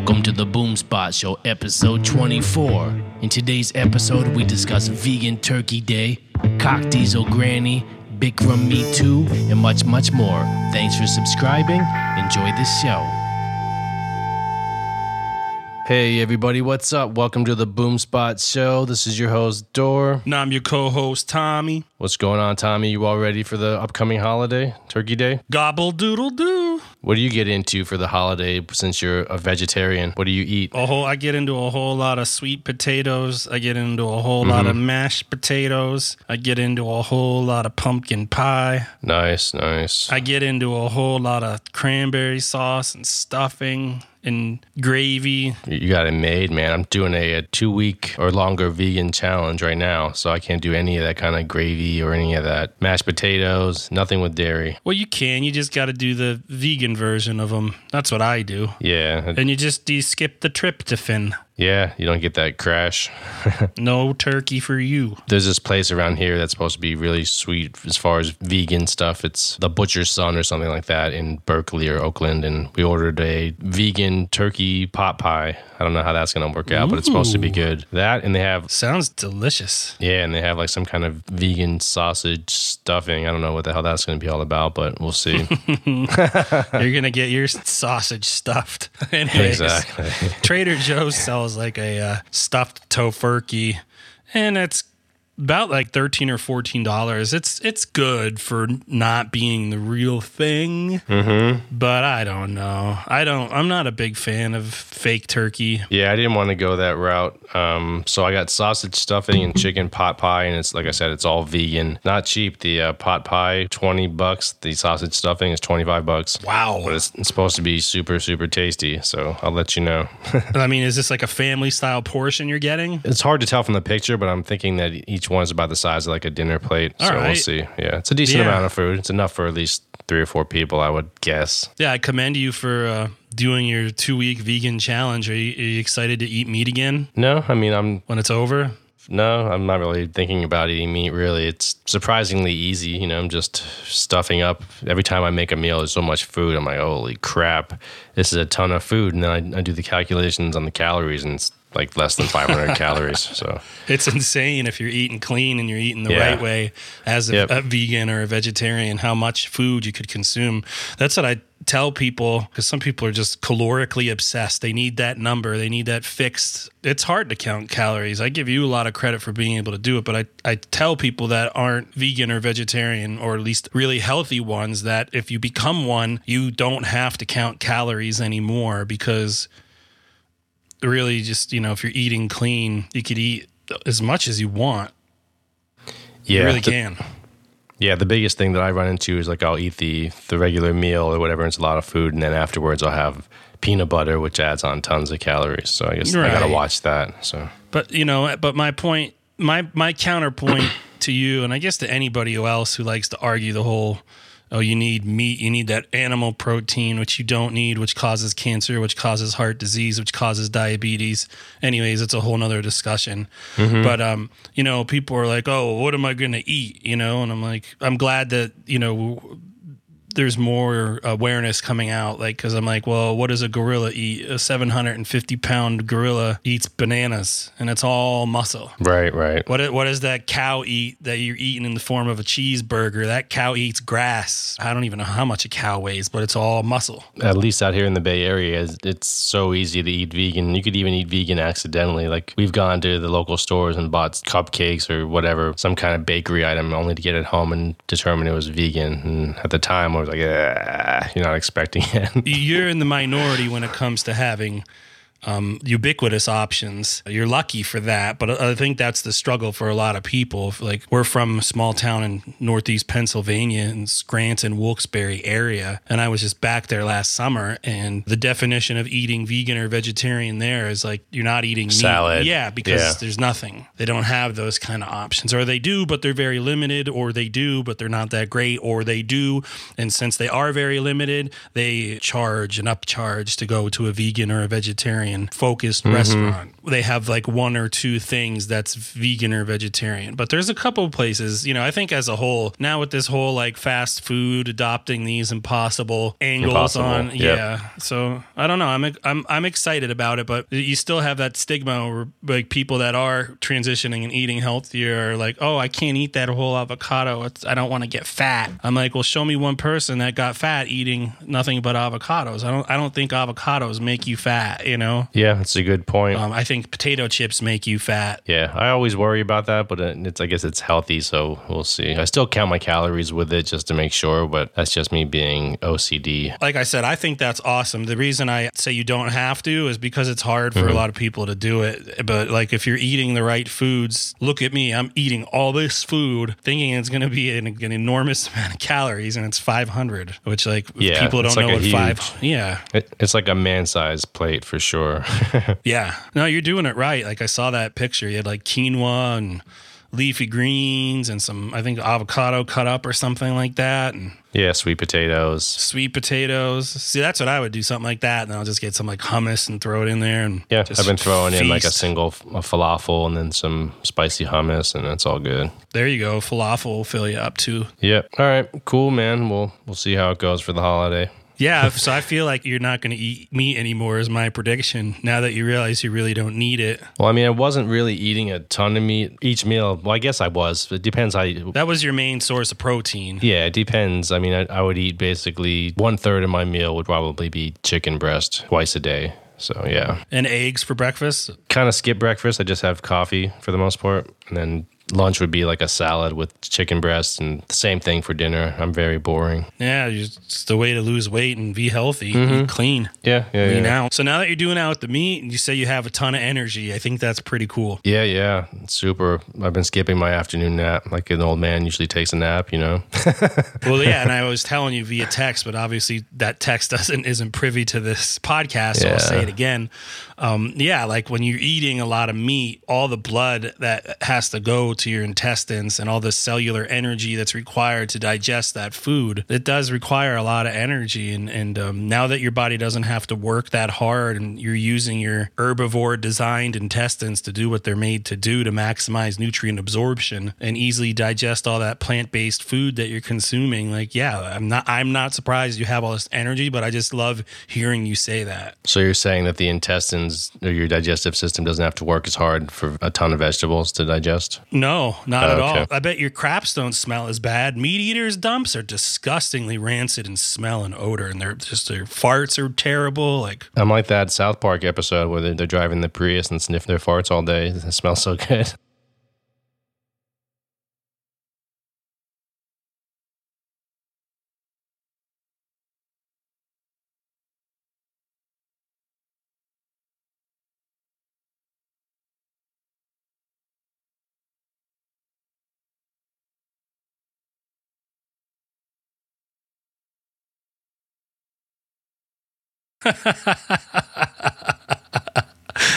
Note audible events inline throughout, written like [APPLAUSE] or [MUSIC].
Welcome to the Boomspot Show, episode 24. In today's episode, we discuss vegan turkey day, cock diesel granny, Bikram Me Too, and much, much more. Thanks for subscribing. Enjoy the show. Hey, everybody, what's up? Welcome to the Boomspot Show. This is your host, Dor. And I'm your co-host Tommy. What's going on, Tommy? You all ready for the upcoming holiday, Turkey Day? Gobble doodle doo. What do you get into for the holiday since you're a vegetarian? What do you eat? A whole I get into a whole lot of sweet potatoes. I get into a whole lot of mm-hmm. mashed potatoes. I get into a whole lot of pumpkin pie. Nice, nice. I get into a whole lot of cranberry sauce and stuffing and gravy. You got it made, man. I'm doing a, a two week or longer vegan challenge right now, so I can't do any of that kind of gravy or any of that mashed potatoes, nothing with dairy. Well, you can. You just got to do the vegan version of them. That's what I do. Yeah, And you just you skip the tryptophan. Yeah, you don't get that crash. [LAUGHS] No turkey for you. There's this place around here that's supposed to be really sweet as far as vegan stuff. It's the Butcher's Son or something like that in Berkeley or Oakland. And we ordered a vegan turkey pot pie. I don't know how that's going to work out, but it's supposed to be good. That, and they have Sounds delicious. Yeah, and they have like some kind of vegan sausage stuffing. I don't know what the hell that's going to be all about, but we'll see. [LAUGHS] You're gonna get your sausage stuffed. [LAUGHS] Anyways, exactly. Trader Joe's sells like a uh, stuffed tofurkey, and it's about like thirteen or fourteen dollars. It's it's good for not being the real thing, mm-hmm. but I don't know. I don't. I'm not a big fan of fake turkey. Yeah, I didn't want to go that route. Um, so I got sausage stuffing and chicken pot pie, and it's like I said, it's all vegan, not cheap. The uh, pot pie, twenty bucks. The sausage stuffing is twenty five bucks. Wow. But it's, it's supposed to be super super tasty. So I'll let you know. [LAUGHS] I mean, is this like a family style portion you're getting? it's hard to tell from the picture, but I'm thinking that each one's about the size of like a dinner plate. All so we'll see. Yeah, it's a decent Yeah. amount of food. It's enough for at least three or four people, I would guess. Yeah, I commend you for uh, doing your two week vegan challenge. Are you, are you excited to eat meat again No, I mean I'm when it's over? no, I'm not really thinking about eating meat. Really, it's surprisingly easy. You know, I'm just stuffing up. Every time I make a meal, there's so much food. I'm like, holy crap, this is a ton of food. And then I, I do the calculations on the calories, and it's like less than 500 [LAUGHS] calories. So It's insane if you're eating clean and you're eating the Yeah. right way as a, Yep. a vegan or a vegetarian, how much food you could consume. That's what I tell people because some people are just calorically obsessed. They need that number, they need that fixed. It's hard to count calories. I give you a lot of credit for being able to do it, but I, I tell people that aren't vegan or vegetarian, or at least really healthy ones, that if you become one, you don't have to count calories anymore because really just, you know, if you're eating clean, you could eat as much as you want. yeah, You really the- can. Yeah, the biggest thing that I run into is like I'll eat the the regular meal or whatever. It's a lot of food, and then afterwards I'll have peanut butter, which adds on tons of calories. So I guess I gotta watch that. So But you know, but my point, my my counterpoint to you, and I guess to anybody else who likes to argue the whole, oh, you need meat, you need that animal protein, which you don't need, which causes cancer, which causes heart disease, which causes diabetes. Anyways, it's a whole nother discussion. But um, you know, people are like, oh, what am I going to eat? You know, and I'm like, I'm glad that you know there's more awareness coming out like because i'm like well what does a gorilla eat a 750 pound gorilla eats bananas and it's all muscle right, right. what, what does that cow eat that you're eating in the form of a cheeseburger that cow eats grass i don't even know how much a cow weighs but it's all muscle At least out here in the Bay Area, it's- so easy to eat vegan. You could even eat vegan accidentally. Like we've gone to the local stores and bought cupcakes or whatever, some kind of bakery item, only to get it home and determine it was vegan. And at the time, Was like, yeah, you're not expecting it. you're in the minority when it comes to having um, ubiquitous options. You're lucky for that, but I think that's the struggle for a lot of people. Like we're from a small town in Northeast Pennsylvania, in Scranton, Wilkes-Barre area, and I was just back there last summer. And the definition of eating vegan or vegetarian there is like you're not eating meat. Salad. Yeah, because Yeah. there's nothing. They don't have those kind of options, or they do, but they're very limited, or they do, but they're not that great, or they do, and since they are very limited, they charge an upcharge to go to a vegan or a vegetarian vegetarian focused mm-hmm. restaurant. They have like one or two things that's vegan or vegetarian. But there's a couple of places, you know, I think as a whole, now with this whole like fast food adopting these impossible angles Impossible, on yep. yeah. So I don't know. I'm I'm I'm excited about it, but you still have that stigma where like people that are transitioning and eating healthier are like, oh, I can't eat that whole avocado. It's, I don't want to get fat. I'm like, well, show me one person that got fat eating nothing but avocados. I don't I don't think avocados make you fat. You know, Yeah, that's a good point. um, I think potato chips make you fat. yeah, I always worry about that, but it's I guess it's healthy, so we'll see. I still count my calories with it just to make sure, but that's just me being OCD. like I said, I think that's awesome. The reason I say you don't have to is because it's hard for a lot of people to do it. But like if you're eating the right foods, look at me. I'm eating all this food thinking it's going to be an, an enormous [LAUGHS] amount of calories and it's 500, which like Yeah, people don't like know what huge- five. Yeah. It, it's like a man-sized plate for sure. [LAUGHS] Yeah. No, you're doing it right. Like I saw that picture. You had like quinoa and leafy greens and some, I think avocado cut up or something like that. And yeah, sweet potatoes. sweet potatoes. See, that's what I would do, something like that, and I'll just get some like hummus and throw it in there. And Yeah, just I've been throwing in like a single a falafel and then some spicy hummus, and it's all good. There you go, falafel will fill you up too. Yep. All right. Cool, man. We'll we'll see how it goes for the holiday. Yeah, so I feel like you're not going to eat meat anymore, is my prediction. Now that you realize you really don't need it, Well, I mean, I wasn't really eating a ton of meat each meal. Well, I guess I was. It depends how. You, that was your main source of protein. yeah, it depends. I mean, I, I would eat basically one third of my meal would probably be chicken breast twice a day. So yeah, And eggs for breakfast. kind of skip breakfast. I just have coffee for the most part, and then lunch would be like a salad with chicken breasts, and the same thing for dinner. I'm very boring. Yeah, it's the way to lose weight and be healthy, eat clean, Yeah, yeah, lean yeah. out. So now that you're doing out with the meat, and you say you have a ton of energy, I think that's pretty cool. Yeah, yeah, super. I've been skipping my afternoon nap, like an old man usually takes a nap. You know. [LAUGHS] Well, yeah, and I was telling you via text, but obviously that text [LAUGHS] doesn't isn't privy to this podcast. So I'll say it again. Um, yeah, like when you're eating a lot of meat, all the blood that has to go to your intestines and all the cellular energy that's required to digest that food, it does require a lot of energy. And and um, now that your body doesn't have to work that hard, and you're using your herbivore designed intestines to do what they're made to do to maximize nutrient absorption and easily digest all that plant-based food that you're consuming like yeah i'm not i'm not surprised you have all this energy but i just love hearing you say that So you're saying that the intestines or your digestive system doesn't have to work as hard for a ton of vegetables to digest? no not at all i bet your craps don't smell as bad meat eaters dumps are disgustingly rancid in smell and odor and they're just their farts are terrible like I'm like that South Park episode where they're, they're driving the Prius and sniff their farts all day. It smells so good.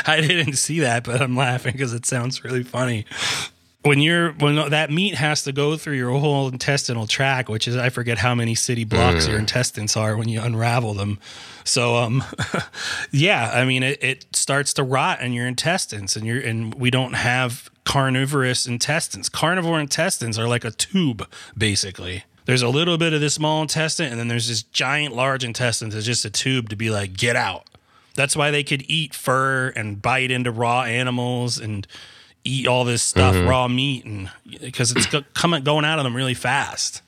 I didn't see that, but I'm laughing because it sounds really funny. When you're when that meat has to go through your whole intestinal tract, which is I forget how many city blocks your intestines are when you unravel them. So um [LAUGHS] yeah, I mean it, it starts to rot in your intestines and you're and we don't have carnivorous intestines. Carnivore intestines are like a tube, basically. There's a little bit of this small intestine, and then there's this giant large intestine that's just a tube to be like, get out. That's why they could eat fur and bite into raw animals and eat all this stuff, mm-hmm. raw meat, and because it's coming going out of them really fast.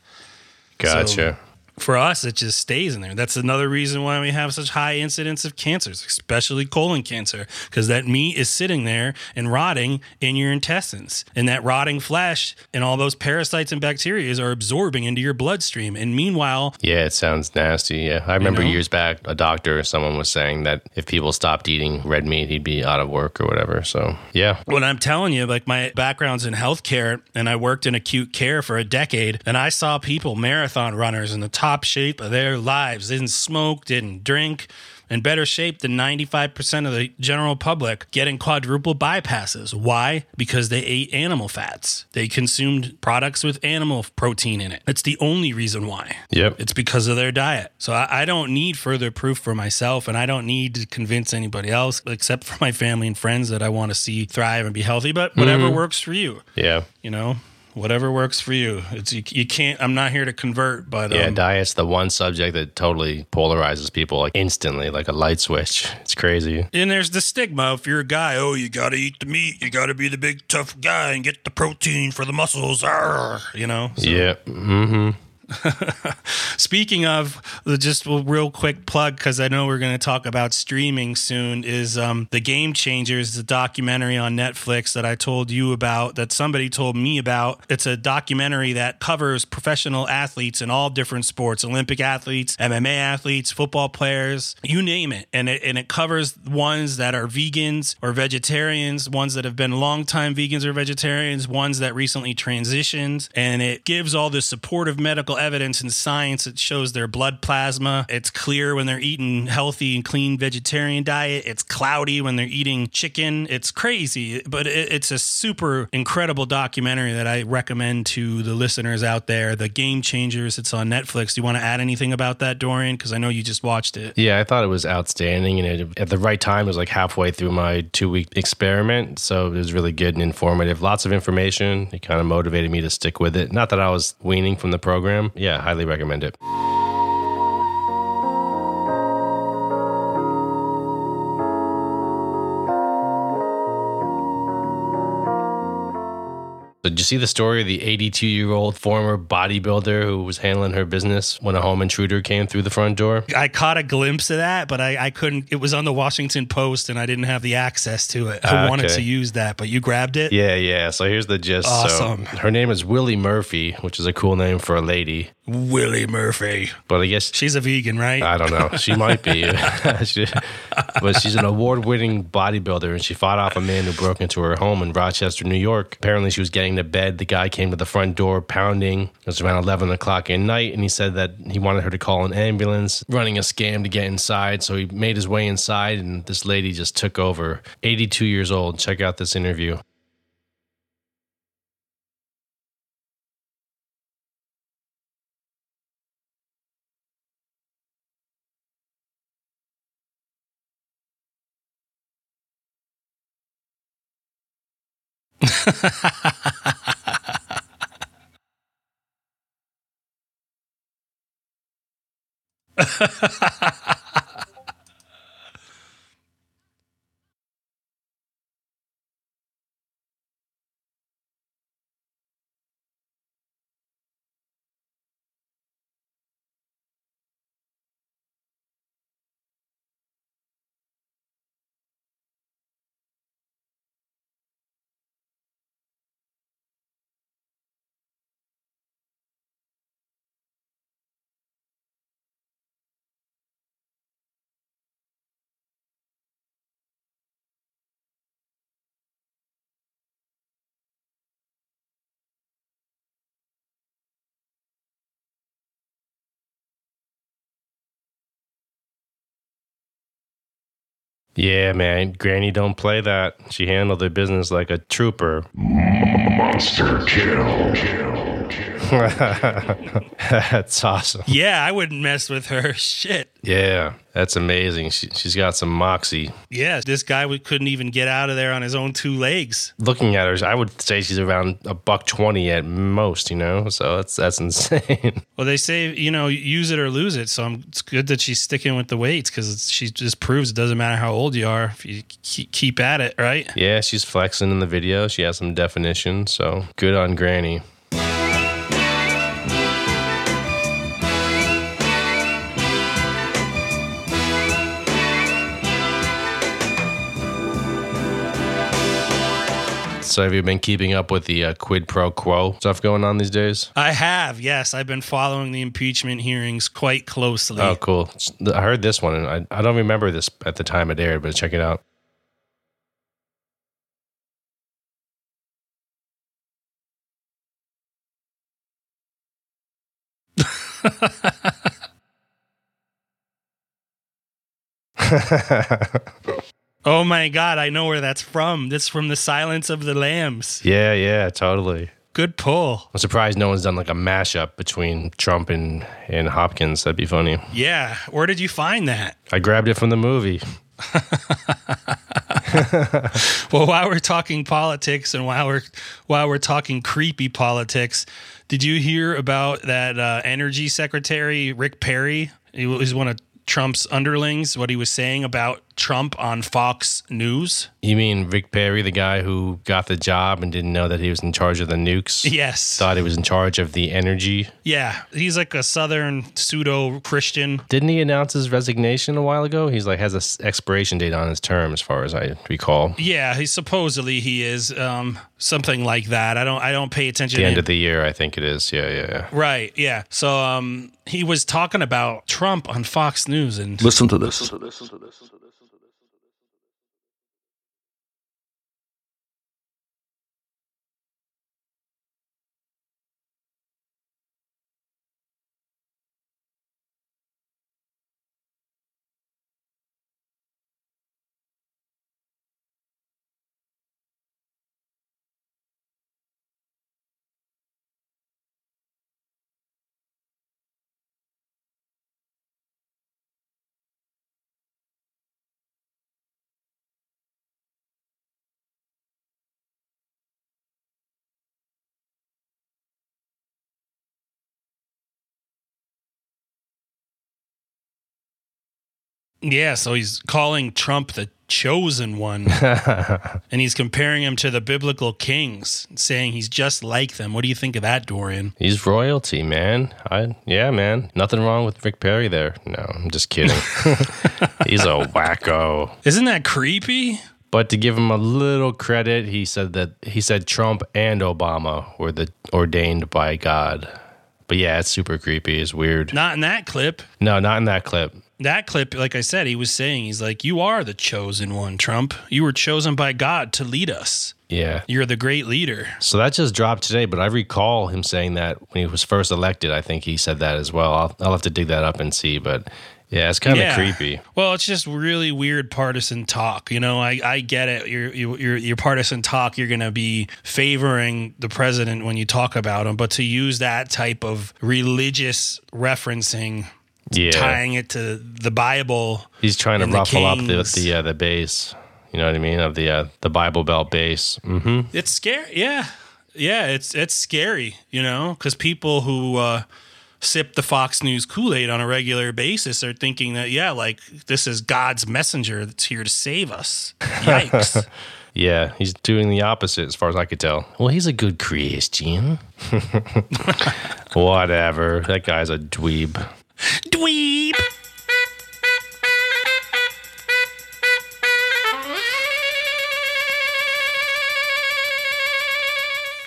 Gotcha. For us, it just stays in there. That's another reason why we have such high incidence of cancers, especially colon cancer, because that meat is sitting there and rotting in your intestines. And that rotting flesh and all those parasites and bacteria are absorbing into your bloodstream. And meanwhile, yeah, it sounds nasty. Yeah. I remember know? years back, a doctor or someone was saying that if people stopped eating red meat, he'd be out of work or whatever. So, yeah. What I'm telling you, like my background's in healthcare and I worked in acute care for a decade, and I saw people, marathon runners, in the top shape of their lives, didn't smoke, didn't drink, in better shape than 95% of the general public getting quadruple bypasses. Why? Because they ate animal fats. They consumed products with animal protein in it. That's the only reason why. Yep. It's because of their diet. So I, I don't need further proof for myself, and I don't need to convince anybody else except for my family and friends that I want to see thrive and be healthy. But whatever mm-hmm. works for you, Yeah. you know, whatever works for you. It's you, you can't. I'm not here to convert, but Yeah, um, diet's the one subject that totally polarizes people like instantly, like a light switch. It's crazy. And there's the stigma if you're a guy, oh, you got to eat the meat. You got to be the big tough guy and get the protein for the muscles. Arr, you know? So, Yeah. Mm-hmm. [LAUGHS] Speaking of, just a real quick plug, because I know we're going to talk about streaming soon, is um, The Game Changers, the documentary on Netflix that I told you about, that somebody told me about. It's a documentary that covers professional athletes in all different sports Olympic athletes, MMA athletes, football players, you name it. And it, and it covers ones that are vegans or vegetarians, ones that have been longtime vegans or vegetarians, ones that recently transitioned. And it gives all this supportive medical evidence and science. that shows their blood plasma. It's clear when they're eating healthy and clean vegetarian diet. It's cloudy when they're eating chicken. It's crazy, but it, it's a super incredible documentary that I recommend to the listeners out there. The Game Changers. It's on Netflix. Do you want to add anything about that, Dorian? Because I know you just watched it. Yeah, I thought it was outstanding, and it, at the right time, it was like halfway through my two-week experiment, so it was really good and informative. Lots of information. It kind of motivated me to stick with it. Not that I was weaning from the program. Yeah, highly recommend it. Did you see the story of the 82 year old former bodybuilder who was handling her business when a home intruder came through the front door? I caught a glimpse of that, but I, I couldn't. It was on the Washington Post, and I didn't have the access to it. I Ah, wanted to use that, but you grabbed it. Yeah, yeah. So here's the gist. Awesome. So her name is Willie Murphy, which is a cool name for a lady. Willie Murphy. But I guess She's a vegan, right? I don't know. She might be. [LAUGHS] [LAUGHS] She- but she's an award winning bodybuilder and she fought off a man who broke into her home in Rochester, New York. Apparently, she was getting to bed. The guy came to the front door pounding. It was around 11 o'clock at night and he said that he wanted her to call an ambulance, running a scam to get inside. So he made his way inside and this lady just took over. 82 years old. Check out this interview. Ha ha ha ha ha! Yeah, man. Granny don't play that. She handled her business like a trooper. Monster kill. [LAUGHS] That's awesome. yeah, I wouldn't mess with her. [LAUGHS] Shit. Yeah, that's amazing. She, she's got some moxie. Yeah, this guy w- couldn't even get out of there on his own two legs. Looking at her, I would say she's around a buck twenty at most. You know, so that's that's [LAUGHS] insane. Well, they say you know use it or lose it. So I'm, it's good that she's sticking with the weights because she just proves it doesn't matter how old you are if you keep at it, right? yeah, she's flexing in the video. She has some definition. So good on Granny. So have you been keeping up with the uh, quid pro quo stuff going on these days? I have, yes. I've been following the impeachment hearings quite closely. Oh, cool. I heard this one, and I, I don't remember this at the time it aired, but check it out. [LAUGHS] [LAUGHS] Oh my God, I know where that's from. That's from The Silence of the Lambs. Yeah, yeah, totally. Good pull. I'm surprised no one's done like a mashup between Trump and, and Hopkins. That'd be funny. Yeah. Where did you find that? I grabbed it from the movie. [LAUGHS] Well, while we're talking politics and while we're while we're talking creepy politics, did you hear about that uh, energy secretary Rick Perry? He was one of Trump's underlings. What he was saying about Trump on Fox News. You mean Rick Perry, the guy who got the job and didn't know that he was in charge of the nukes? Yes. Thought he was in charge of the energy. Yeah. He's like a Southern pseudo Christian. Didn't he announce his resignation a while ago? He's like has a s- expiration date on his term, as far as I recall. Yeah, he supposedly he is um, something like that. I don't I don't pay attention. To the to end him. of the year, I think it is. Yeah, yeah, yeah. Right, yeah. So um he was talking about Trump on Fox News and Listen to this. Yeah, so he's calling Trump the chosen one [LAUGHS] and he's comparing him to the biblical kings, saying he's just like them. What do you think of that, Dorian? He's royalty, man. I yeah, man. Nothing wrong with Rick Perry there. No, I'm just kidding. [LAUGHS] He's a wacko. Isn't that creepy? But to give him a little credit, he said that he said Trump and Obama were the ordained by God. But yeah, it's super creepy. It's weird. Not in that clip. No, not in that clip. That clip, like I said, he was saying, he's like, You are the chosen one, Trump. You were chosen by God to lead us. Yeah. You're the great leader. So that just dropped today, but I recall him saying that when he was first elected. I think he said that as well. I'll, I'll have to dig that up and see. But yeah, it's kind of Yeah. creepy. Well, it's just really weird partisan talk. You know, I, I get it. Your your your your partisan talk, you're going to be favoring the president when you talk about him, but to use that type of religious referencing, Yeah. tying it to the Bible, He's trying to and the ruffle up the the uh, the base. You know what I mean? Of the uh, the Bible Belt base. hmm it's scary. Yeah, yeah, it's it's scary. You know, because people who uh, sip the Fox News Kool Aid on a regular basis are thinking that yeah, like this is God's messenger that's here to save us. Yikes. [LAUGHS] Yeah, he's doing the opposite as far as I could tell. Well, he's a good Christian. [LAUGHS] Whatever. That guy's a dweeb. Dweeb.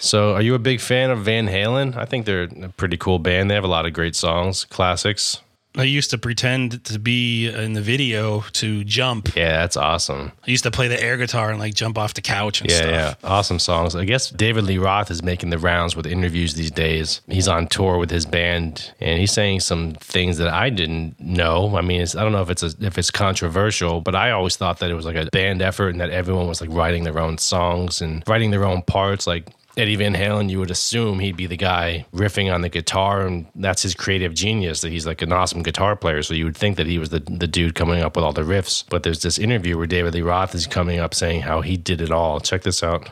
So, are you a big fan of Van Halen? I think they're a pretty cool band. They have a lot of great songs, classics. I used to pretend to be in the video to jump. Yeah, that's awesome. I used to play the air guitar and like jump off the couch and Yeah, stuff. yeah. Awesome songs. I guess David Lee Roth is making the rounds with interviews these days. He's on tour with his band and he's saying some things that I didn't know. I mean, it's, I don't know if it's a, if it's controversial, but I always thought that it was like a band effort and that everyone was like writing their own songs and writing their own parts like Eddie Van Halen, you would assume he'd be the guy riffing on the guitar, and that's his creative genius. That he's like an awesome guitar player. So you would think that he was the, the dude coming up with all the riffs. But there's this interview where David Lee Roth is coming up saying how he did it all. Check this out.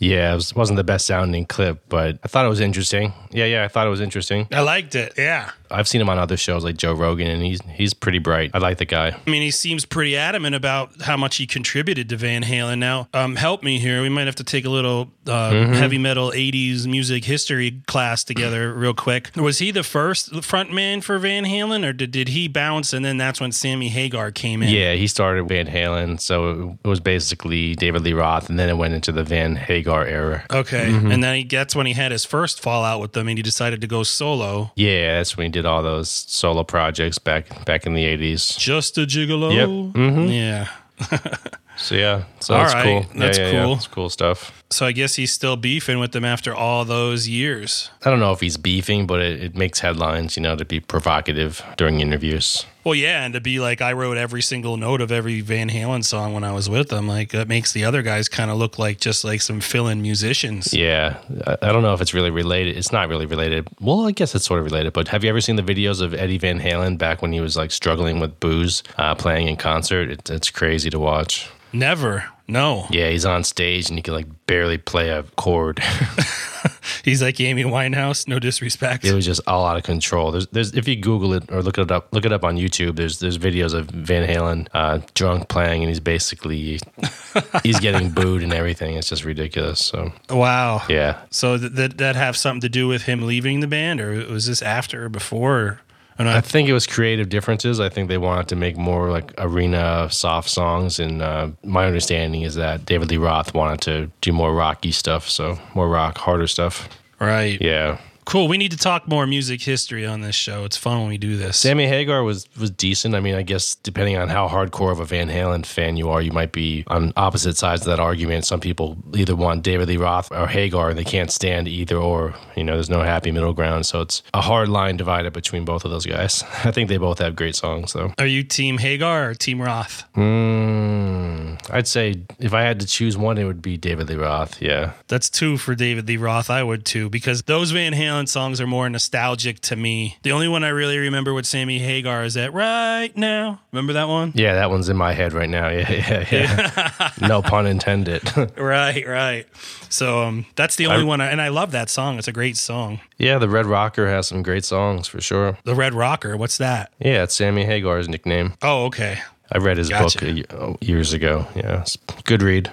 Yeah, it was, wasn't the best sounding clip, but I thought it was interesting. Yeah, yeah, I thought it was interesting. I liked it. Yeah. I've seen him on other shows like Joe Rogan, and he's he's pretty bright. I like the guy. I mean, he seems pretty adamant about how much he contributed to Van Halen. Now, um, help me here. We might have to take a little uh, heavy metal 80s music history class together [CLEARS THROAT] real quick. Was he the first frontman for Van Halen, or did, did he bounce and then that's when Sammy Hagar came in? Yeah, he started Van Halen, so it was basically David Lee Roth, and then it went into the Van Hagar era. Okay. And then he gets when he had his first fallout with them and he decided to go solo. Yeah, that's when he did all those solo projects back back in the eighties. Just a gigolo. Yep. Mhm. Yeah. [LAUGHS] So yeah, so All that's right, cool. that's yeah, yeah, yeah, cool. It's cool stuff. So I guess he's still beefing with them after all those years. I don't know if he's beefing, but it, it makes headlines, you know, to be provocative during interviews. Well, yeah, and to be like, I wrote every single note of every Van Halen song when I was with them. Like, that makes the other guys kind of look like just like some fill in musicians. Yeah, I, I don't know if it's really related. It's not really related. Well, I guess it's sort of related. But have you ever seen the videos of Eddie Van Halen back when he was like struggling with booze, uh, playing in concert? It, it's crazy to watch. Never. No. Yeah, he's on stage and he can like barely play a chord. [LAUGHS] [LAUGHS] He's like Amy Winehouse. No disrespect. it was just all out of control. There's, there's if you Google it or look it up, look it up on YouTube. There's there's videos of Van Halen uh, drunk playing, and he's basically [LAUGHS] he's getting booed and everything. It's just ridiculous. So Wow. yeah, So th- that have something to do with him leaving the band, or was this after or before? Or I not? think it was creative differences. I think they wanted to make more like arena soft songs, and uh, my understanding is that David Lee Roth wanted to do more rocky stuff, so more rock, harder stuff. right. Yeah. Cool. We need to talk more music history on this show. It's fun when we do this. Sammy Hagar was was decent. I mean, I guess depending on how hardcore of a Van Halen fan you are, you might be on opposite sides of that argument. Some people either want David Lee Roth or Hagar, and they can't stand either or. You know, there's no happy middle ground. So it's a hard line divided between both of those guys. [LAUGHS] I think they both have great songs, though. Are you Team Hagar or Team Roth? Mm, I'd say if I had to choose one, it would be David Lee Roth. Yeah. That's two for David Lee Roth. I would too, because those Van Halen songs are more nostalgic to me. The only one I really remember with Sammy Hagar is that right now. Remember that one? Yeah, that one's in my head right now. Yeah, yeah, yeah. [LAUGHS] no pun intended. [LAUGHS] Right, right. So um, that's the only one, I, and I love that song. It's a great song. yeah, the Red Rocker has some great songs for sure. The Red Rocker. What's that? Yeah, it's Sammy Hagar's nickname. Oh, okay. I read his Gotcha. book oh, years ago. Yeah, it's good read.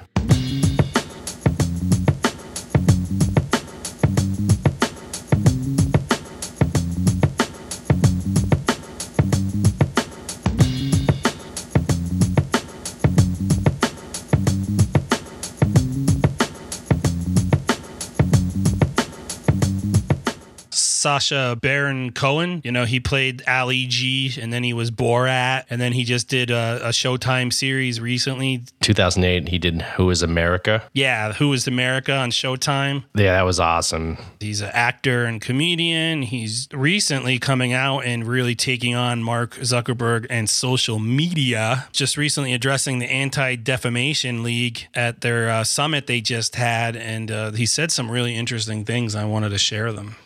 Sacha Baron Cohen. You know, he played Ali G, and then he was Borat, and then he just did a, a Showtime series recently. 2008, he did Who is America? Yeah, Who is America on Showtime. Yeah, that was awesome. He's an actor and comedian. He's recently coming out and really taking on Mark Zuckerberg and social media. Just recently addressing the Anti Defamation League at their uh, summit they just had. And uh, he said some really interesting things. I wanted to share them.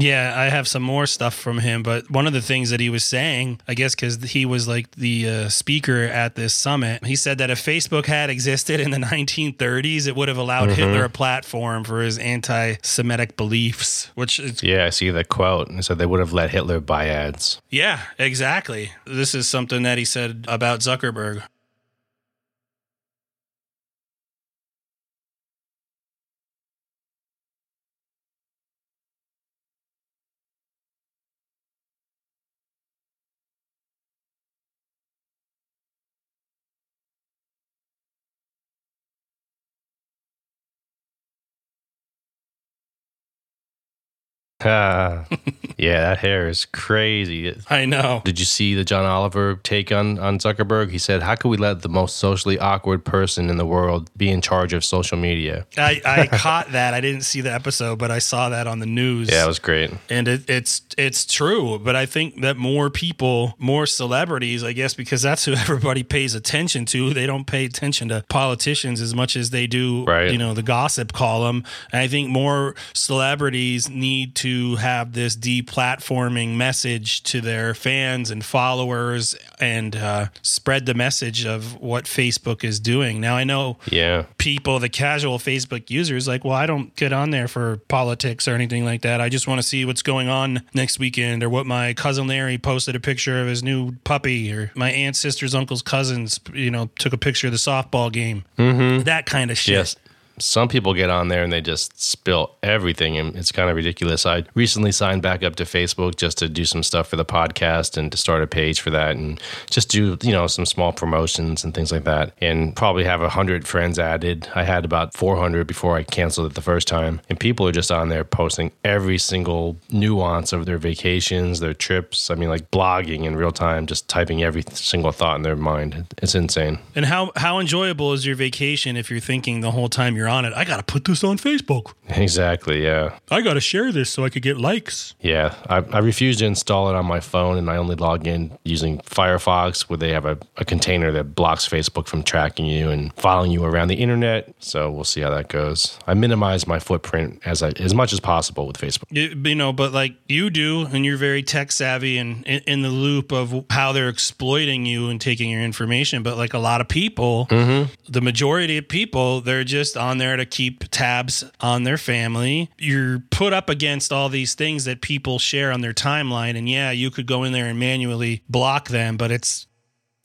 Yeah, I have some more stuff from him, but one of the things that he was saying, I guess because he was like the uh, speaker at this summit, he said that if Facebook had existed in the [LAUGHS] 1930s, it would have allowed Hitler a platform for his anti Semitic beliefs, which is, Yeah, I see the quote. And so they would have let Hitler buy ads. yeah, exactly. This is something that he said about Zuckerberg. Ah, yeah, that hair is crazy. I know. Did you see the John Oliver take on, on Zuckerberg? He said, How could we let the most socially awkward person in the world be in charge of social media? I, I [LAUGHS] caught that. I didn't see the episode, but I saw that on the news. Yeah, it was great. and it, it's it's true. But I think that more people, more celebrities, I guess, because that's who [LAUGHS] everybody pays attention to. They don't pay attention to politicians as much as they do, Right. you know, the gossip column. And I think more celebrities need to have this deplatforming message to their fans and followers and uh, spread the message of what Facebook is doing. Now I know Yeah. people, the casual Facebook users, like, well, I don't get on there for politics or anything like that. I just want to see what's going on next weekend or what my cousin Larry posted a picture of his new puppy or my aunt's sister's uncle's cousins, you know, took a picture of the softball game. Mm-hmm. That kind of shit. Yes. Some people get on there and they just spill everything, and it's kind of ridiculous. I recently signed back up to Facebook just to do some stuff for the podcast and to start a page for that, and just do you know some small promotions and things like that. And probably have a hundred friends added. I had about 400 before I canceled it the first time, and people are just on there posting every single nuance of their vacations, their trips. I mean, like blogging in real time, just typing every single thought in their mind. It's insane. And how, how enjoyable is your vacation if you're thinking the whole time you're on it, I got to put this on Facebook. Exactly. Yeah. I got to share this so I could get likes. Yeah, I, I refuse to install it on my phone, and I only log in using Firefox, where they have a, a container that blocks Facebook from tracking you and following you around the internet. So we'll see how that goes. I minimize my footprint as I, as much as possible with Facebook. You, you know, but like you do, and you're very tech savvy and in, in the loop of how they're exploiting you and taking your information. But like a lot of people, mm-hmm. the majority of people, they're just on there to keep tabs on their family. You're put up against all these things that people share on their timeline. And yeah, you could go in there and manually block them, but it's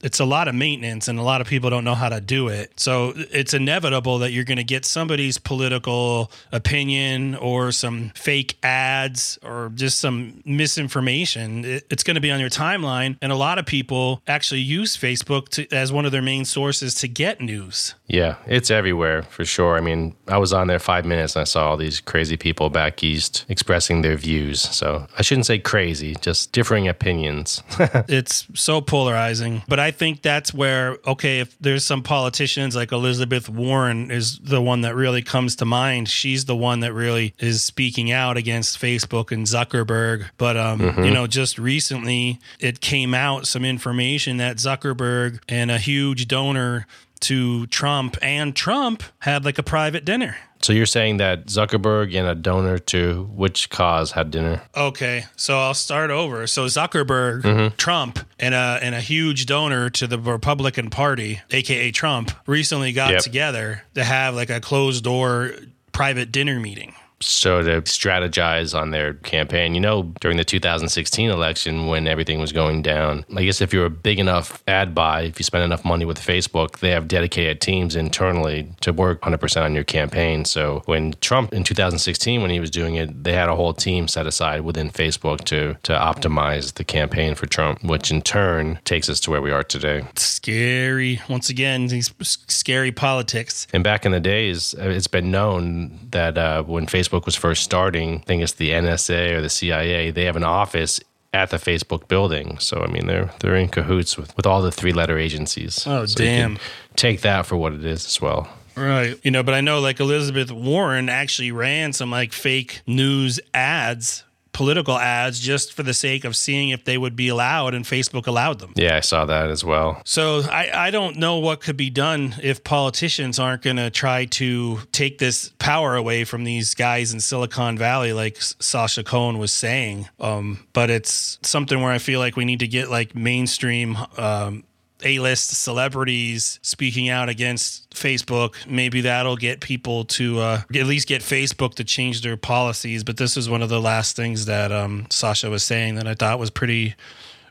it's a lot of maintenance and a lot of people don't know how to do it. So it's inevitable that you're going to get somebody's political opinion or some fake ads or just some misinformation. It's going to be on your timeline. And a lot of people actually use Facebook to, as one of their main sources to get news. Yeah, it's everywhere for sure. I mean, I was on there five minutes and I saw all these crazy people back east expressing their views. So I shouldn't say crazy, just differing opinions. [LAUGHS] it's so polarizing. But I think that's where, okay, if there's some politicians like Elizabeth Warren is the one that really comes to mind. She's the one that really is speaking out against Facebook and Zuckerberg. But, um, you know, just recently it came out some information that Zuckerberg and a huge donor to Trump and Trump had like a private dinner. so you're saying that Zuckerberg and a donor to which cause had dinner? Okay, so I'll start over. So Zuckerberg, mm-hmm. Trump, and a and a huge donor to the Republican Party, aka Trump, recently got Yep. together to have like a closed door private dinner meeting. So to strategize on their campaign. You know, during the 2016 election, when everything was going down, I guess if you're a big enough ad buy, if you spend enough money with Facebook, they have dedicated teams internally to work 100% on your campaign. So when Trump in 2016, when he was doing it, they had a whole team set aside within Facebook to to optimize the campaign for Trump, which in turn takes us to where we are today. Scary. Once again, these scary politics. And back in the days, uh, it's been known that uh, when Facebook was first starting, I think it's the NSA or the CIA, they have an office at the Facebook building. So I mean, they're they're in cahoots with, with all the three letter agencies. Oh, So damn. take that for what it is as well. Right. You know, but I know like Elizabeth Warren actually ran some like fake news ads, political ads, just for the sake of seeing if they would be allowed, and Facebook allowed them. Yeah, I saw that as well. So I, I don't know what could be done if politicians aren't going to try to take this power away from these guys in Silicon Valley, like Sacha Cohen was saying. Um, but it's something where I feel like we need to get like mainstream. Um, a-list celebrities speaking out against Facebook. Maybe that'll get people to uh, at least get Facebook to change their policies. But this is one of the last things that um, Sacha was saying that I thought was pretty,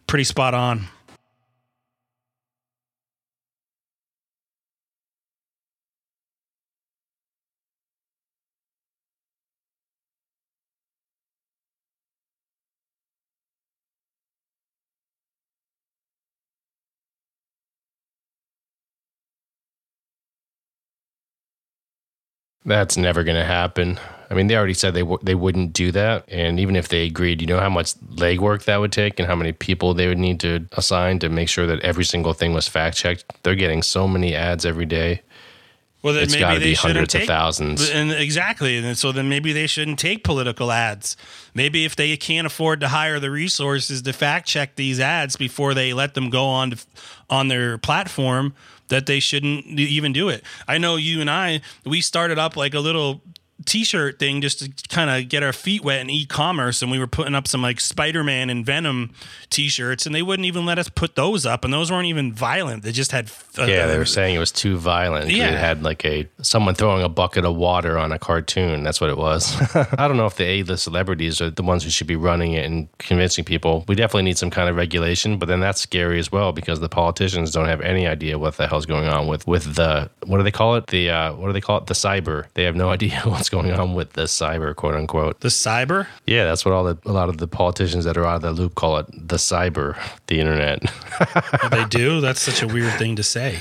pretty spot on. That's never going to happen. I mean, they already said they w- they wouldn't do that, and even if they agreed, you know how much legwork that would take, and how many people they would need to assign to make sure that every single thing was fact checked. They're getting so many ads every day. Well, then It's maybe gotta be hundreds of thousands. And exactly, and so then maybe they shouldn't take political ads. Maybe if they can't afford to hire the resources to fact check these ads before they let them go on to, on their platform, that they shouldn't even do it. I know you and I, we started up like a little t-shirt thing just to kind of get our feet wet in e-commerce and we were putting up some like spider-man and venom t-shirts and they wouldn't even let us put those up and those weren't even violent they just had uh, Yeah, they were saying it was too violent Yeah. It had like a someone throwing a bucket of water on a cartoon. That's what it was. [LAUGHS] I don't know if the A-list celebrities are the ones who should be running it and convincing people. We definitely need some kind of regulation, but then that's scary as well because the politicians don't have any idea what the hell's going on with with the what do they call it? The uh, what do they call it? The cyber. They have no [LAUGHS] idea what's going on with the cyber, quote unquote. the cyber Yeah, that's what all the a lot of the politicians that are out of the loop call it. The cyber, the internet. [LAUGHS] they do that's such a weird thing to say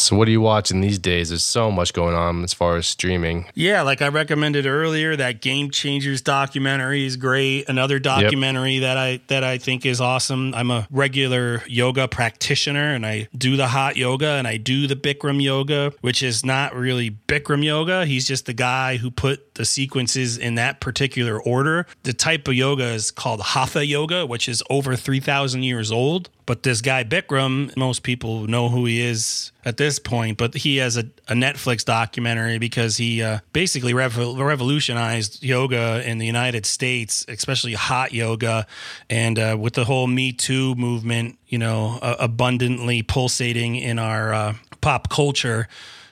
So what are you watching these days? There's so much going on as far as streaming. Yeah, like I recommended earlier, that Game Changers documentary is great. Another documentary that I that I think is awesome. I'm a regular yoga practitioner and I do the hot yoga and I do the Bikram yoga, which is not really Bikram yoga. He's just the guy who put the sequences in that particular order. The type of yoga is called Hatha yoga, which is over 3000 years old. But this guy Bikram, most people know who he is at this point, but he has a, a Netflix documentary because he uh, basically rev- revolutionized yoga in the United States, especially hot yoga. And uh, with the whole Me Too movement, you know, uh, abundantly pulsating in our uh, pop culture,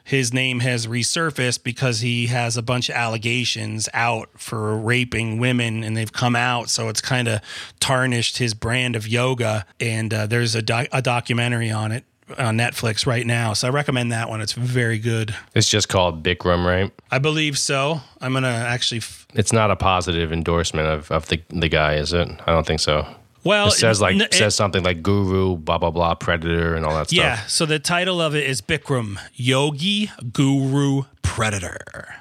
his name has resurfaced because he has a bunch of allegations out for raping women and they've come out. So it's kind of tarnished his brand of yoga. And uh, there's a, doc- a documentary on it on Netflix right now. So I recommend that one. It's very good. It's just called Bikram, right? I believe so. I'm going to actually. F- It's not a positive endorsement of, of the the guy, is it? I don't think so. Well, It says like it- says something like guru, blah blah blah, predator, and all that Yeah. stuff. So the title of it is Bikram Yogi Guru Predator.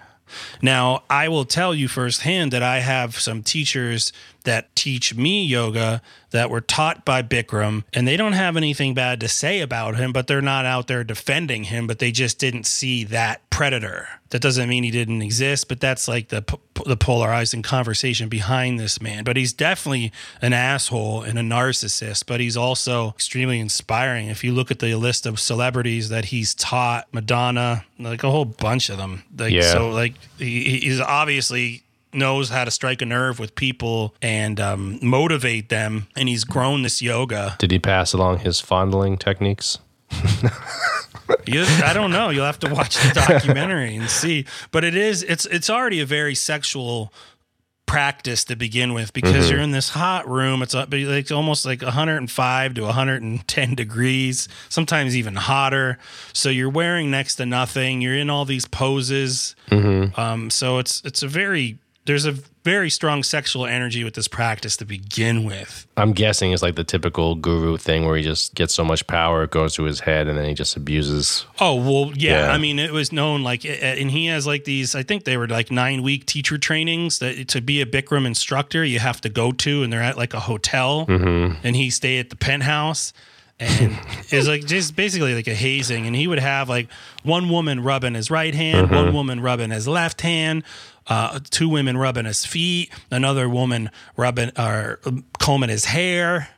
Now, I will tell you firsthand that I have some teachers that teach me yoga that were taught by Bikram, and they don't have anything bad to say about him, but they're not out there defending him, but they just didn't see that predator. That doesn't mean he didn't exist, but that's like the the polarizing conversation behind this man. But he's definitely an asshole and a narcissist, but he's also extremely inspiring. If you look at the list of celebrities that he's taught, Madonna, like a whole bunch of them. Like, Yeah. So like he, he's obviously knows how to strike a nerve with people and um, motivate them, and he's grown this yoga. Did he pass along his fondling techniques? You, I don't know. You'll have to watch the documentary and see. But it is it's it's already a very sexual practice to begin with because you're in this hot room. It's up- like almost like 105 to 110 degrees, sometimes even hotter. So you're wearing next to nothing. You're in all these poses. Um, so it's it's a very there's a very strong sexual energy with this practice to begin with. I'm guessing it's like the typical guru thing where he just gets so much power it goes to his head and then he just abuses. Oh well, yeah. Yeah. I mean, it was known like, and he has like these. I think they were like nine week teacher trainings that to be a Bikram instructor you have to go to, and they're at like a hotel, mm-hmm. and he stayed at the penthouse. And [LAUGHS] it's like just basically like a hazing, and he would have like one woman rubbing his right hand, mm-hmm. one woman rubbing his left hand, uh, two women rubbing his feet, another woman rubbing or combing his hair,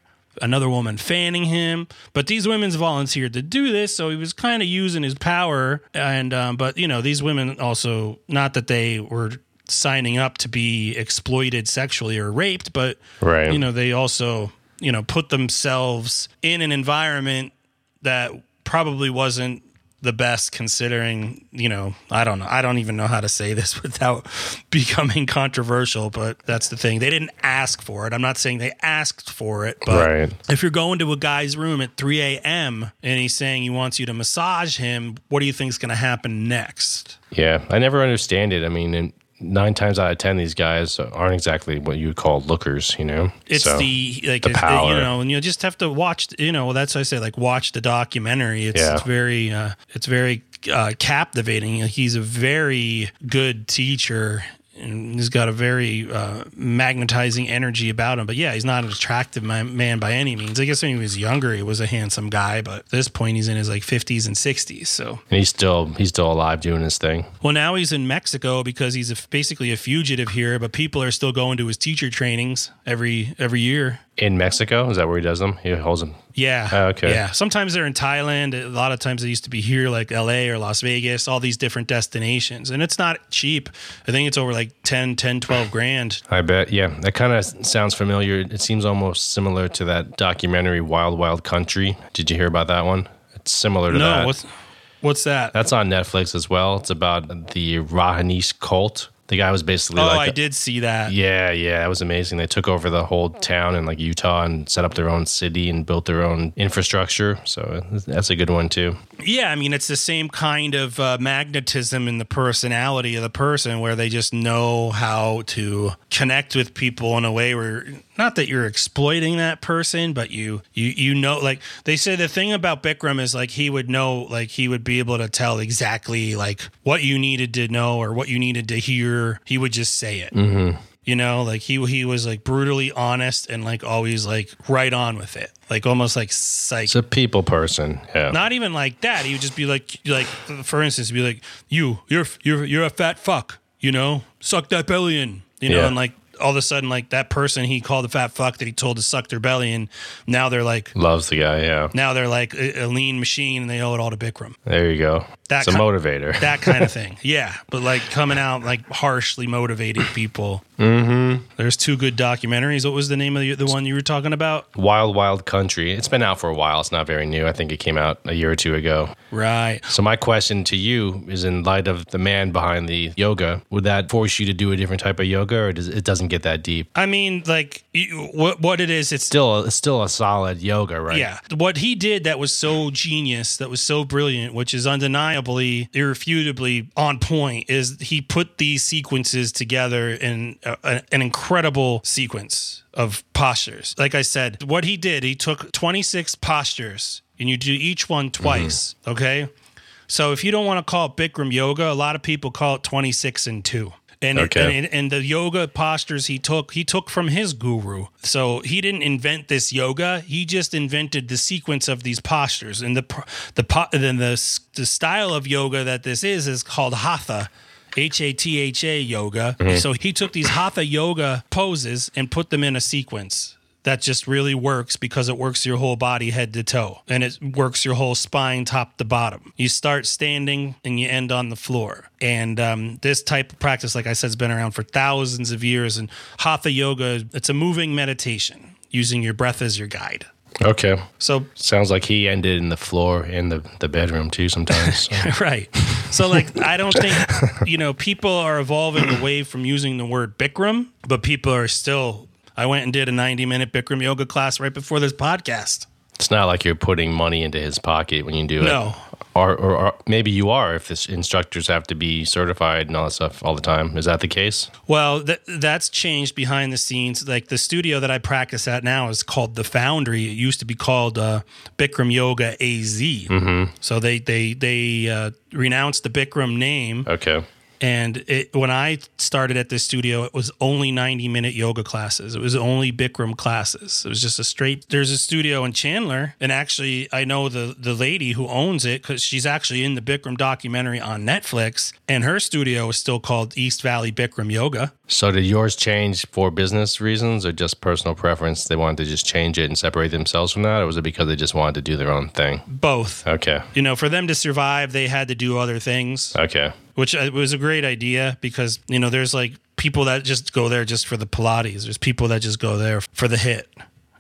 another woman fanning him. But these women's volunteered to do this, so he was kind of using his power. And um, but you know, these women also not that they were signing up to be exploited sexually or raped, but Right. you know, they also you know put themselves in an environment that probably wasn't the best considering, you know, I don't know. I don't even know how to say this [LAUGHS] without becoming controversial, but that's the thing. They didn't ask for it. I'm not saying they asked for it, but Right. if you're going to a guy's room at 3 a.m. and he's saying he wants you to massage him, what do you think is going to happen next? Yeah, I never understand it. I mean, and nine times out of ten, these guys aren't exactly what you would call lookers. You know, It's So, the like the power. you know, and you just have to watch. You know, that's why I say like watch the documentary. It's, Yeah. it's very, uh, it's very uh, captivating. He's a very good teacher. And he's got a very uh, magnetizing energy about him. But yeah, he's not an attractive man, man by any means. I guess when he was younger, he was a handsome guy. But at this point, he's in his like 50s and 60s. So and he's still he's still alive doing his thing. well, now he's in Mexico because he's a, basically a fugitive here. But people are still going to his teacher trainings every every year. In Mexico, is that where he does them? He holds them. Yeah. Oh, okay. Yeah. Sometimes they're in Thailand. A lot of times they used to be here, like LA or Las Vegas, all these different destinations. And it's not cheap. I think it's over like 10, 10, 12 grand. I bet. Yeah, that kind of sounds familiar. It seems almost similar to that documentary Wild Wild Country. Did you hear about that one? It's similar to No, that. what's what's that? That's on Netflix as well. It's about the Rajneeshees cult. The guy was basically oh, like I did see that. Yeah, yeah, it was amazing. They took over the whole town in like Utah and set up their own city and built their own infrastructure. So that's a good one too. Yeah, I mean, it's the same kind of uh, magnetism in the personality of the person where they just know how to connect with people in a way where not that you're exploiting that person, but you you you know like they say the thing about Bikram is like he would know like he would be able to tell exactly like what you needed to know or what you needed to hear. He would just say it. Mm-hmm. You know, like he he was like brutally honest and like always like right on with it, like almost like psych. It's a people person. Yeah. Not even like that. He would just be like, like for instance, be like, "You, you're you're you're a fat fuck," you know, suck that belly in, you know, Yeah. and like all of a sudden, like that person he called a fat fuck that he told to suck their belly and now they're like, Loves the guy. Yeah. now they're like a, a lean machine, and they owe it all to Bikram. There you go. that's a motivator. That kind of [LAUGHS] thing, yeah. But like coming out like harshly motivating people. Mm-hmm. There's two good documentaries. What was the name of the, the one you were talking about? Wild Wild Country. It's been out for a while. It's not very new. I think it came out a year or two ago. Right. So my question to you is in light of the man behind the yoga, would that force you to do a different type of yoga or does it doesn't get that deep? I mean, like what what it is, it's Still it's still a solid yoga, right? Yeah. What he did that was so genius, that was so brilliant, which is undeniably, irrefutably on point, is he put these sequences together in a, an incredible sequence of postures. Like I said, what he did, he took 26 postures and you do each one mm-hmm. twice. Okay. So if you don't want to call it Bikram yoga, a lot of people call it 26 and 2. And, Okay. and, and the yoga postures he took, he took from his guru. So he didn't invent this yoga. He just invented the sequence of these postures. And the the then the the style of yoga that this is is called hatha. H A T H A yoga. So he took these hatha yoga poses and put them in a sequence that just really works because it works your whole body head to toe and it works your whole spine top to bottom. You start standing and you end on the floor. And um, this type of practice, like I said, has been around for thousands of years. And hatha yoga, it's a moving meditation using your breath as your guide. Okay. So Sounds like he ended in the floor in the, the bedroom too sometimes. [LAUGHS] So. right. So like I don't think you know people are evolving away from using the word Bikram, but people are still. I went and did a 90 minute Bikram yoga class right before this podcast. It's not like you're putting money into his pocket when you do it. No. Or, or, or maybe you are if the instructors have to be certified and all that stuff all the time. Is that the case? Well, th- that's changed behind the scenes. Like the studio that I practice at now is called the Foundry. It used to be called uh, Bikram Yoga AZ. Mm-hmm. So they they they uh, renounced the Bikram name. Okay. And it, when I started at this studio, it was only 90 minute yoga classes. It was only Bikram classes. It was just a straight. There's a studio in Chandler, and actually, I know the the lady who owns it because she's actually in the Bikram documentary on Netflix, and her studio is still called East Valley Bikram Yoga. So did yours change for business reasons or just personal preference? They wanted to just change it and separate themselves from that, or was it because they just wanted to do their own thing? Both. Okay. You know, for them to survive, they had to do other things, Okay. Which uh, was a great idea because you know there's like people that just go there just for the Pilates. There's people that just go there for the HIIT.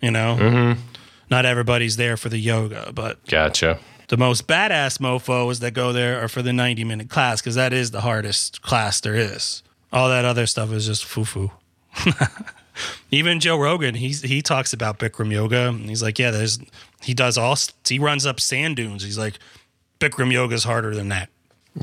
You know, not everybody's there for the yoga, but Gotcha. the most badass mofos that go there are for the 90 minute class because that is the hardest class there is. All that other stuff is just foo foo. [LAUGHS] Even Joe Rogan, he's he talks about Bikram yoga. And he's like, yeah, there's he does all he runs up sand dunes. He's like, Bikram yoga is harder than that.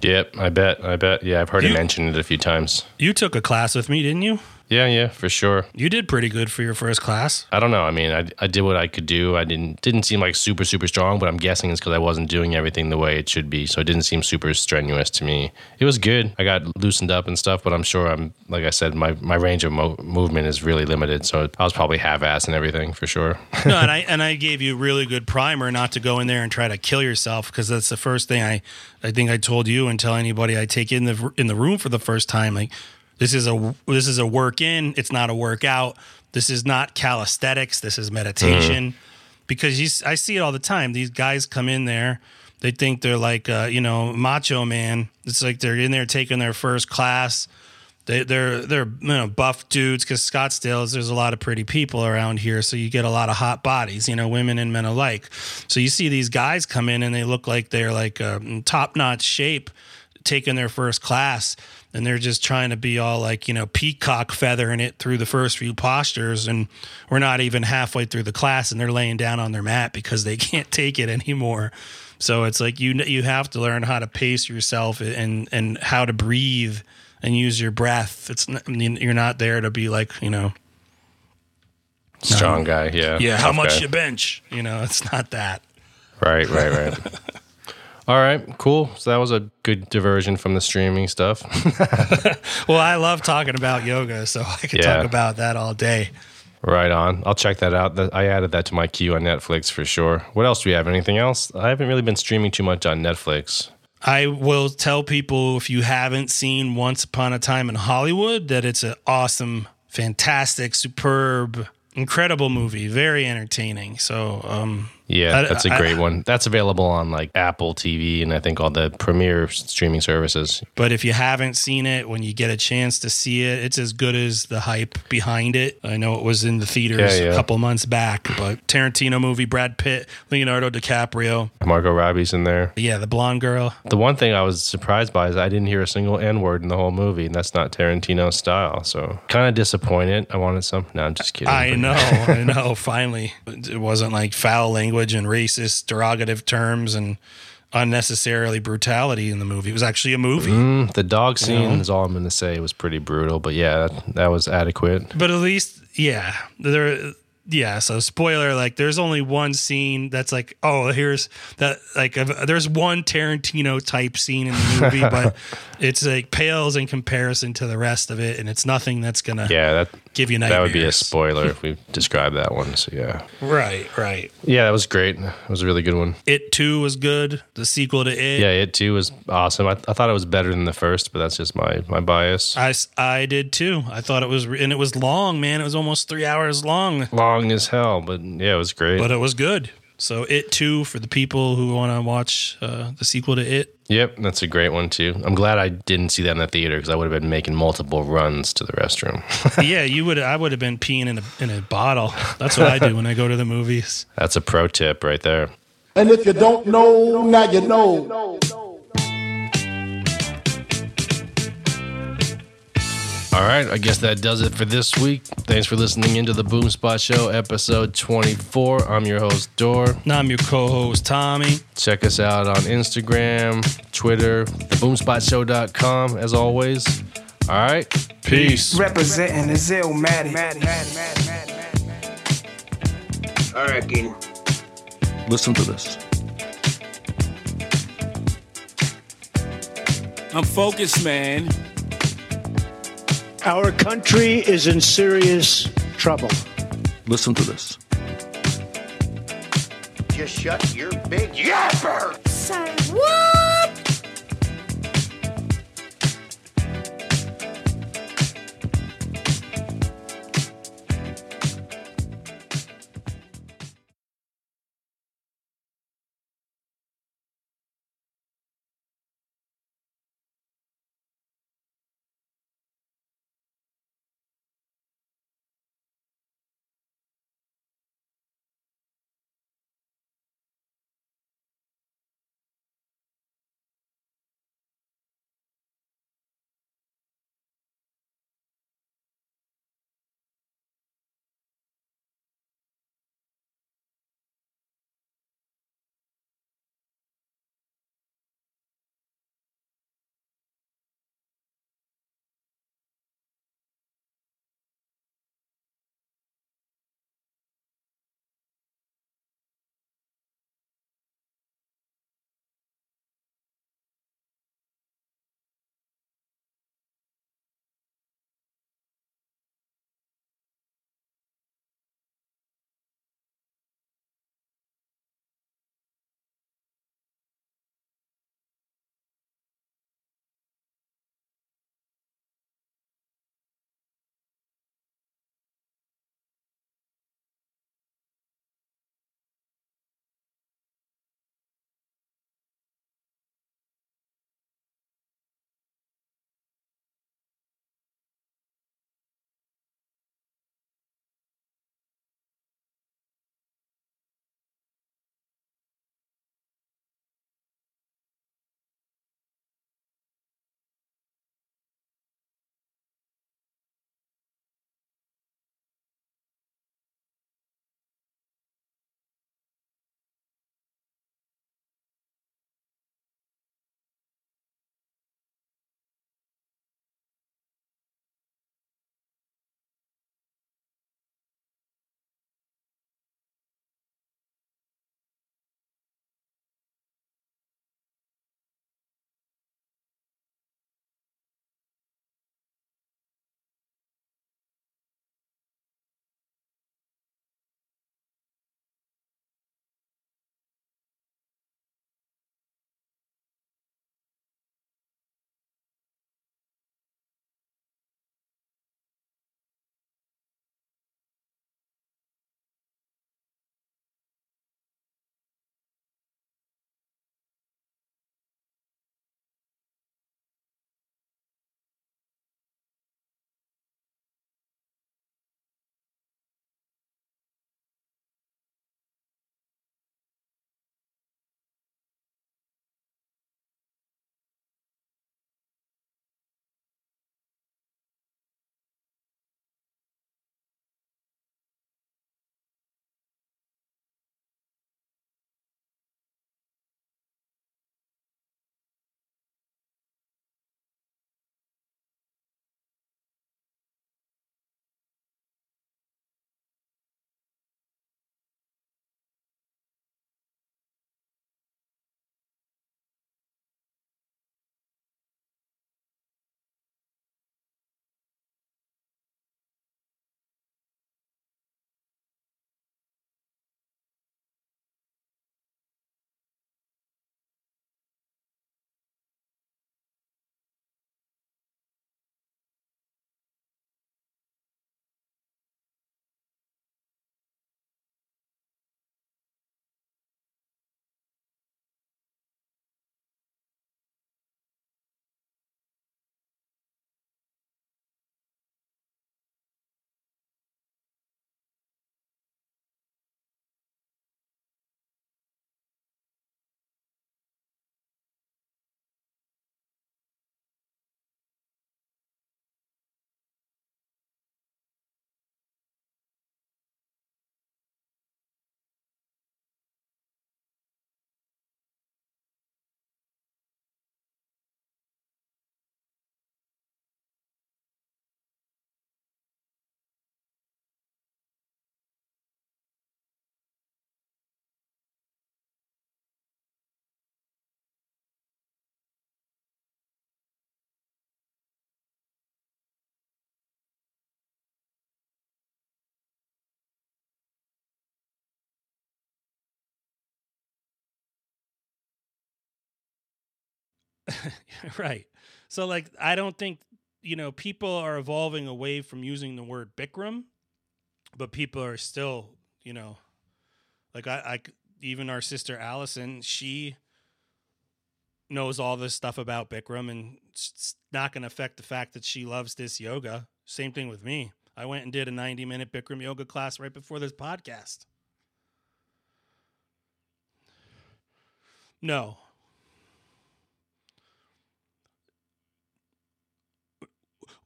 Yep, I bet. I bet. Yeah, I've heard You- him mention it a few times. You took a class with me, didn't you? Yeah, yeah, for sure. You did pretty good for your first class. I don't know. I mean, I, I did what I could do. I didn't didn't seem like super super strong, but I'm guessing it's because I wasn't doing everything the way it should be. So it didn't seem super strenuous to me. It was good. I got loosened up and stuff, but I'm sure I'm like I said, my my range of mo- movement is really limited. So I was probably half ass and everything for sure. [LAUGHS] no, and I [LAUGHS] and I gave you really good primer not to go in there and try to kill yourself because that's the first thing I I think I told you and tell anybody I take in the in the room for the first time. Like this is a this is a work in. It's not a workout. This is not calisthenics. This is meditation. Because you, I see it all the time. These guys come in there. They think they're like, uh, you know, macho man. It's like they're in there taking their first class. They, they're they're you know buff dudes because Scottsdale there's a lot of pretty people around here, so you get a lot of hot bodies, you know, women and men alike. So you see these guys come in and they look like they're like um, top notch shape, taking their first class, and they're just trying to be all like you know peacock feathering it through the first few postures, and we're not even halfway through the class, and they're laying down on their mat because they [LAUGHS] can't take it anymore. So it's like you you have to learn how to pace yourself and and how to breathe and use your breath. It's not, I mean, you're not there to be like you know Strong guy, yeah. yeah how much guy. you bench. You know, it's not that. Right, right, right. [LAUGHS] All right, cool. So that was a good diversion from the streaming stuff. [LAUGHS] Well, I love talking about yoga, so I could Yeah. talk about that all day. right on. I'll check that out. I added that to my queue on Netflix for sure. What else do we have? Anything else? I haven't really been streaming too much on Netflix. I will tell people if you haven't seen Once Upon a Time in Hollywood that it's an awesome, fantastic, superb, incredible movie, very entertaining. So, um, Yeah, I- that's a great one. That's available on like Apple TV and I think all the premier streaming services. But if you haven't seen it, when you get a chance to see it, it's as good as the hype behind it. I know it was in the theaters Yeah, yeah. a couple months back, but Tarantino movie, Brad Pitt, Leonardo DiCaprio. Margot Robbie's in there. Yeah, the blonde girl. The one thing I was surprised by is I didn't hear a single N word in the whole movie, and that's not Tarantino's style. So kind of disappointed. I wanted some. No, I'm just kidding. I know, I know. [LAUGHS] Finally, it wasn't like foul language and racist, derogative terms and unnecessarily brutality in the movie. It was actually a movie. Mm, the dog scene know? is all I'm going to say was pretty brutal, but yeah, that, that was adequate. But at least, yeah, there. Yeah, so spoiler, like there's only one scene that's like, oh, here's that, like, there's one Tarantino type scene in the movie, [LAUGHS] but it's like pales in comparison to the rest of it, and it's nothing that's gonna Yeah, that give you that would be a spoiler if we [LAUGHS] describe that one. So yeah, Right, right. yeah, that was great. It was a really good one. It too was good. The sequel to it, Yeah, it too was awesome. I, I thought it was better than the first, but that's just my my bias. i i did too. I thought it was, and it was long, man. It was almost three hours long, Long as hell, but yeah, it was great. but it was good. So it too for the people who want to watch uh, the sequel to it. Yep, that's a great one too. I'm glad I didn't see that in the theater because I would have been making multiple runs to the restroom. [LAUGHS] yeah, you would. I would have been peeing in a in a bottle. That's what I do when I go to the movies. that's a pro tip right there. And if you don't know, now you know. All right, I guess that does it for this week. Thanks for listening into the Boomspot Show, episode 24. I'm your host, Dor. And I'm your co-host Tommy. Check us out on Instagram, Twitter, theboomspotshow.com, as always. All right, peace. Representing the Zillmatic. All right, Keenan. Listen to this. I'm focused, man. Our country is in serious trouble. Listen to this. Just shut your big yapper! Say what? [LAUGHS] right. So like I don't think you know people are evolving away from using the word Bikram, but people are still you know like I, I even our sister Allison she knows all this stuff about Bikram and it's not going to affect the fact that she loves this yoga. Same thing with me. I went and did a 90 minute Bikram yoga class right before this podcast. No,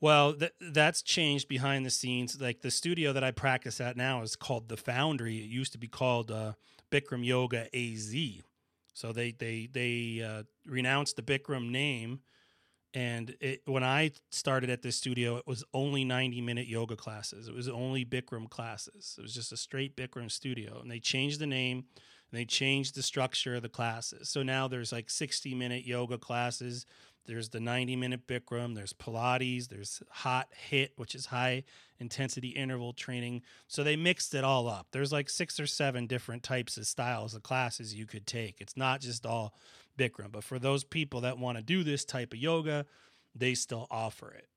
Well, th- that's changed behind the scenes. Like the studio that I practice at now is called the Foundry. It used to be called uh, Bikram Yoga AZ. So they they they uh, renounced the Bikram name, and it, when I started at this studio, it was only ninety minute yoga classes. It was only Bikram classes. It was just a straight Bikram studio, and they changed the name and they changed the structure of the classes. So now there's like 60 minute yoga classes. There's the 90 minute Bikram, there's Pilates, there's hot HIIT, which is high intensity interval training. So they mixed it all up. There's like six or seven different types of styles of classes you could take. It's not just all Bikram, but for those people that want to do this type of yoga, they still offer it.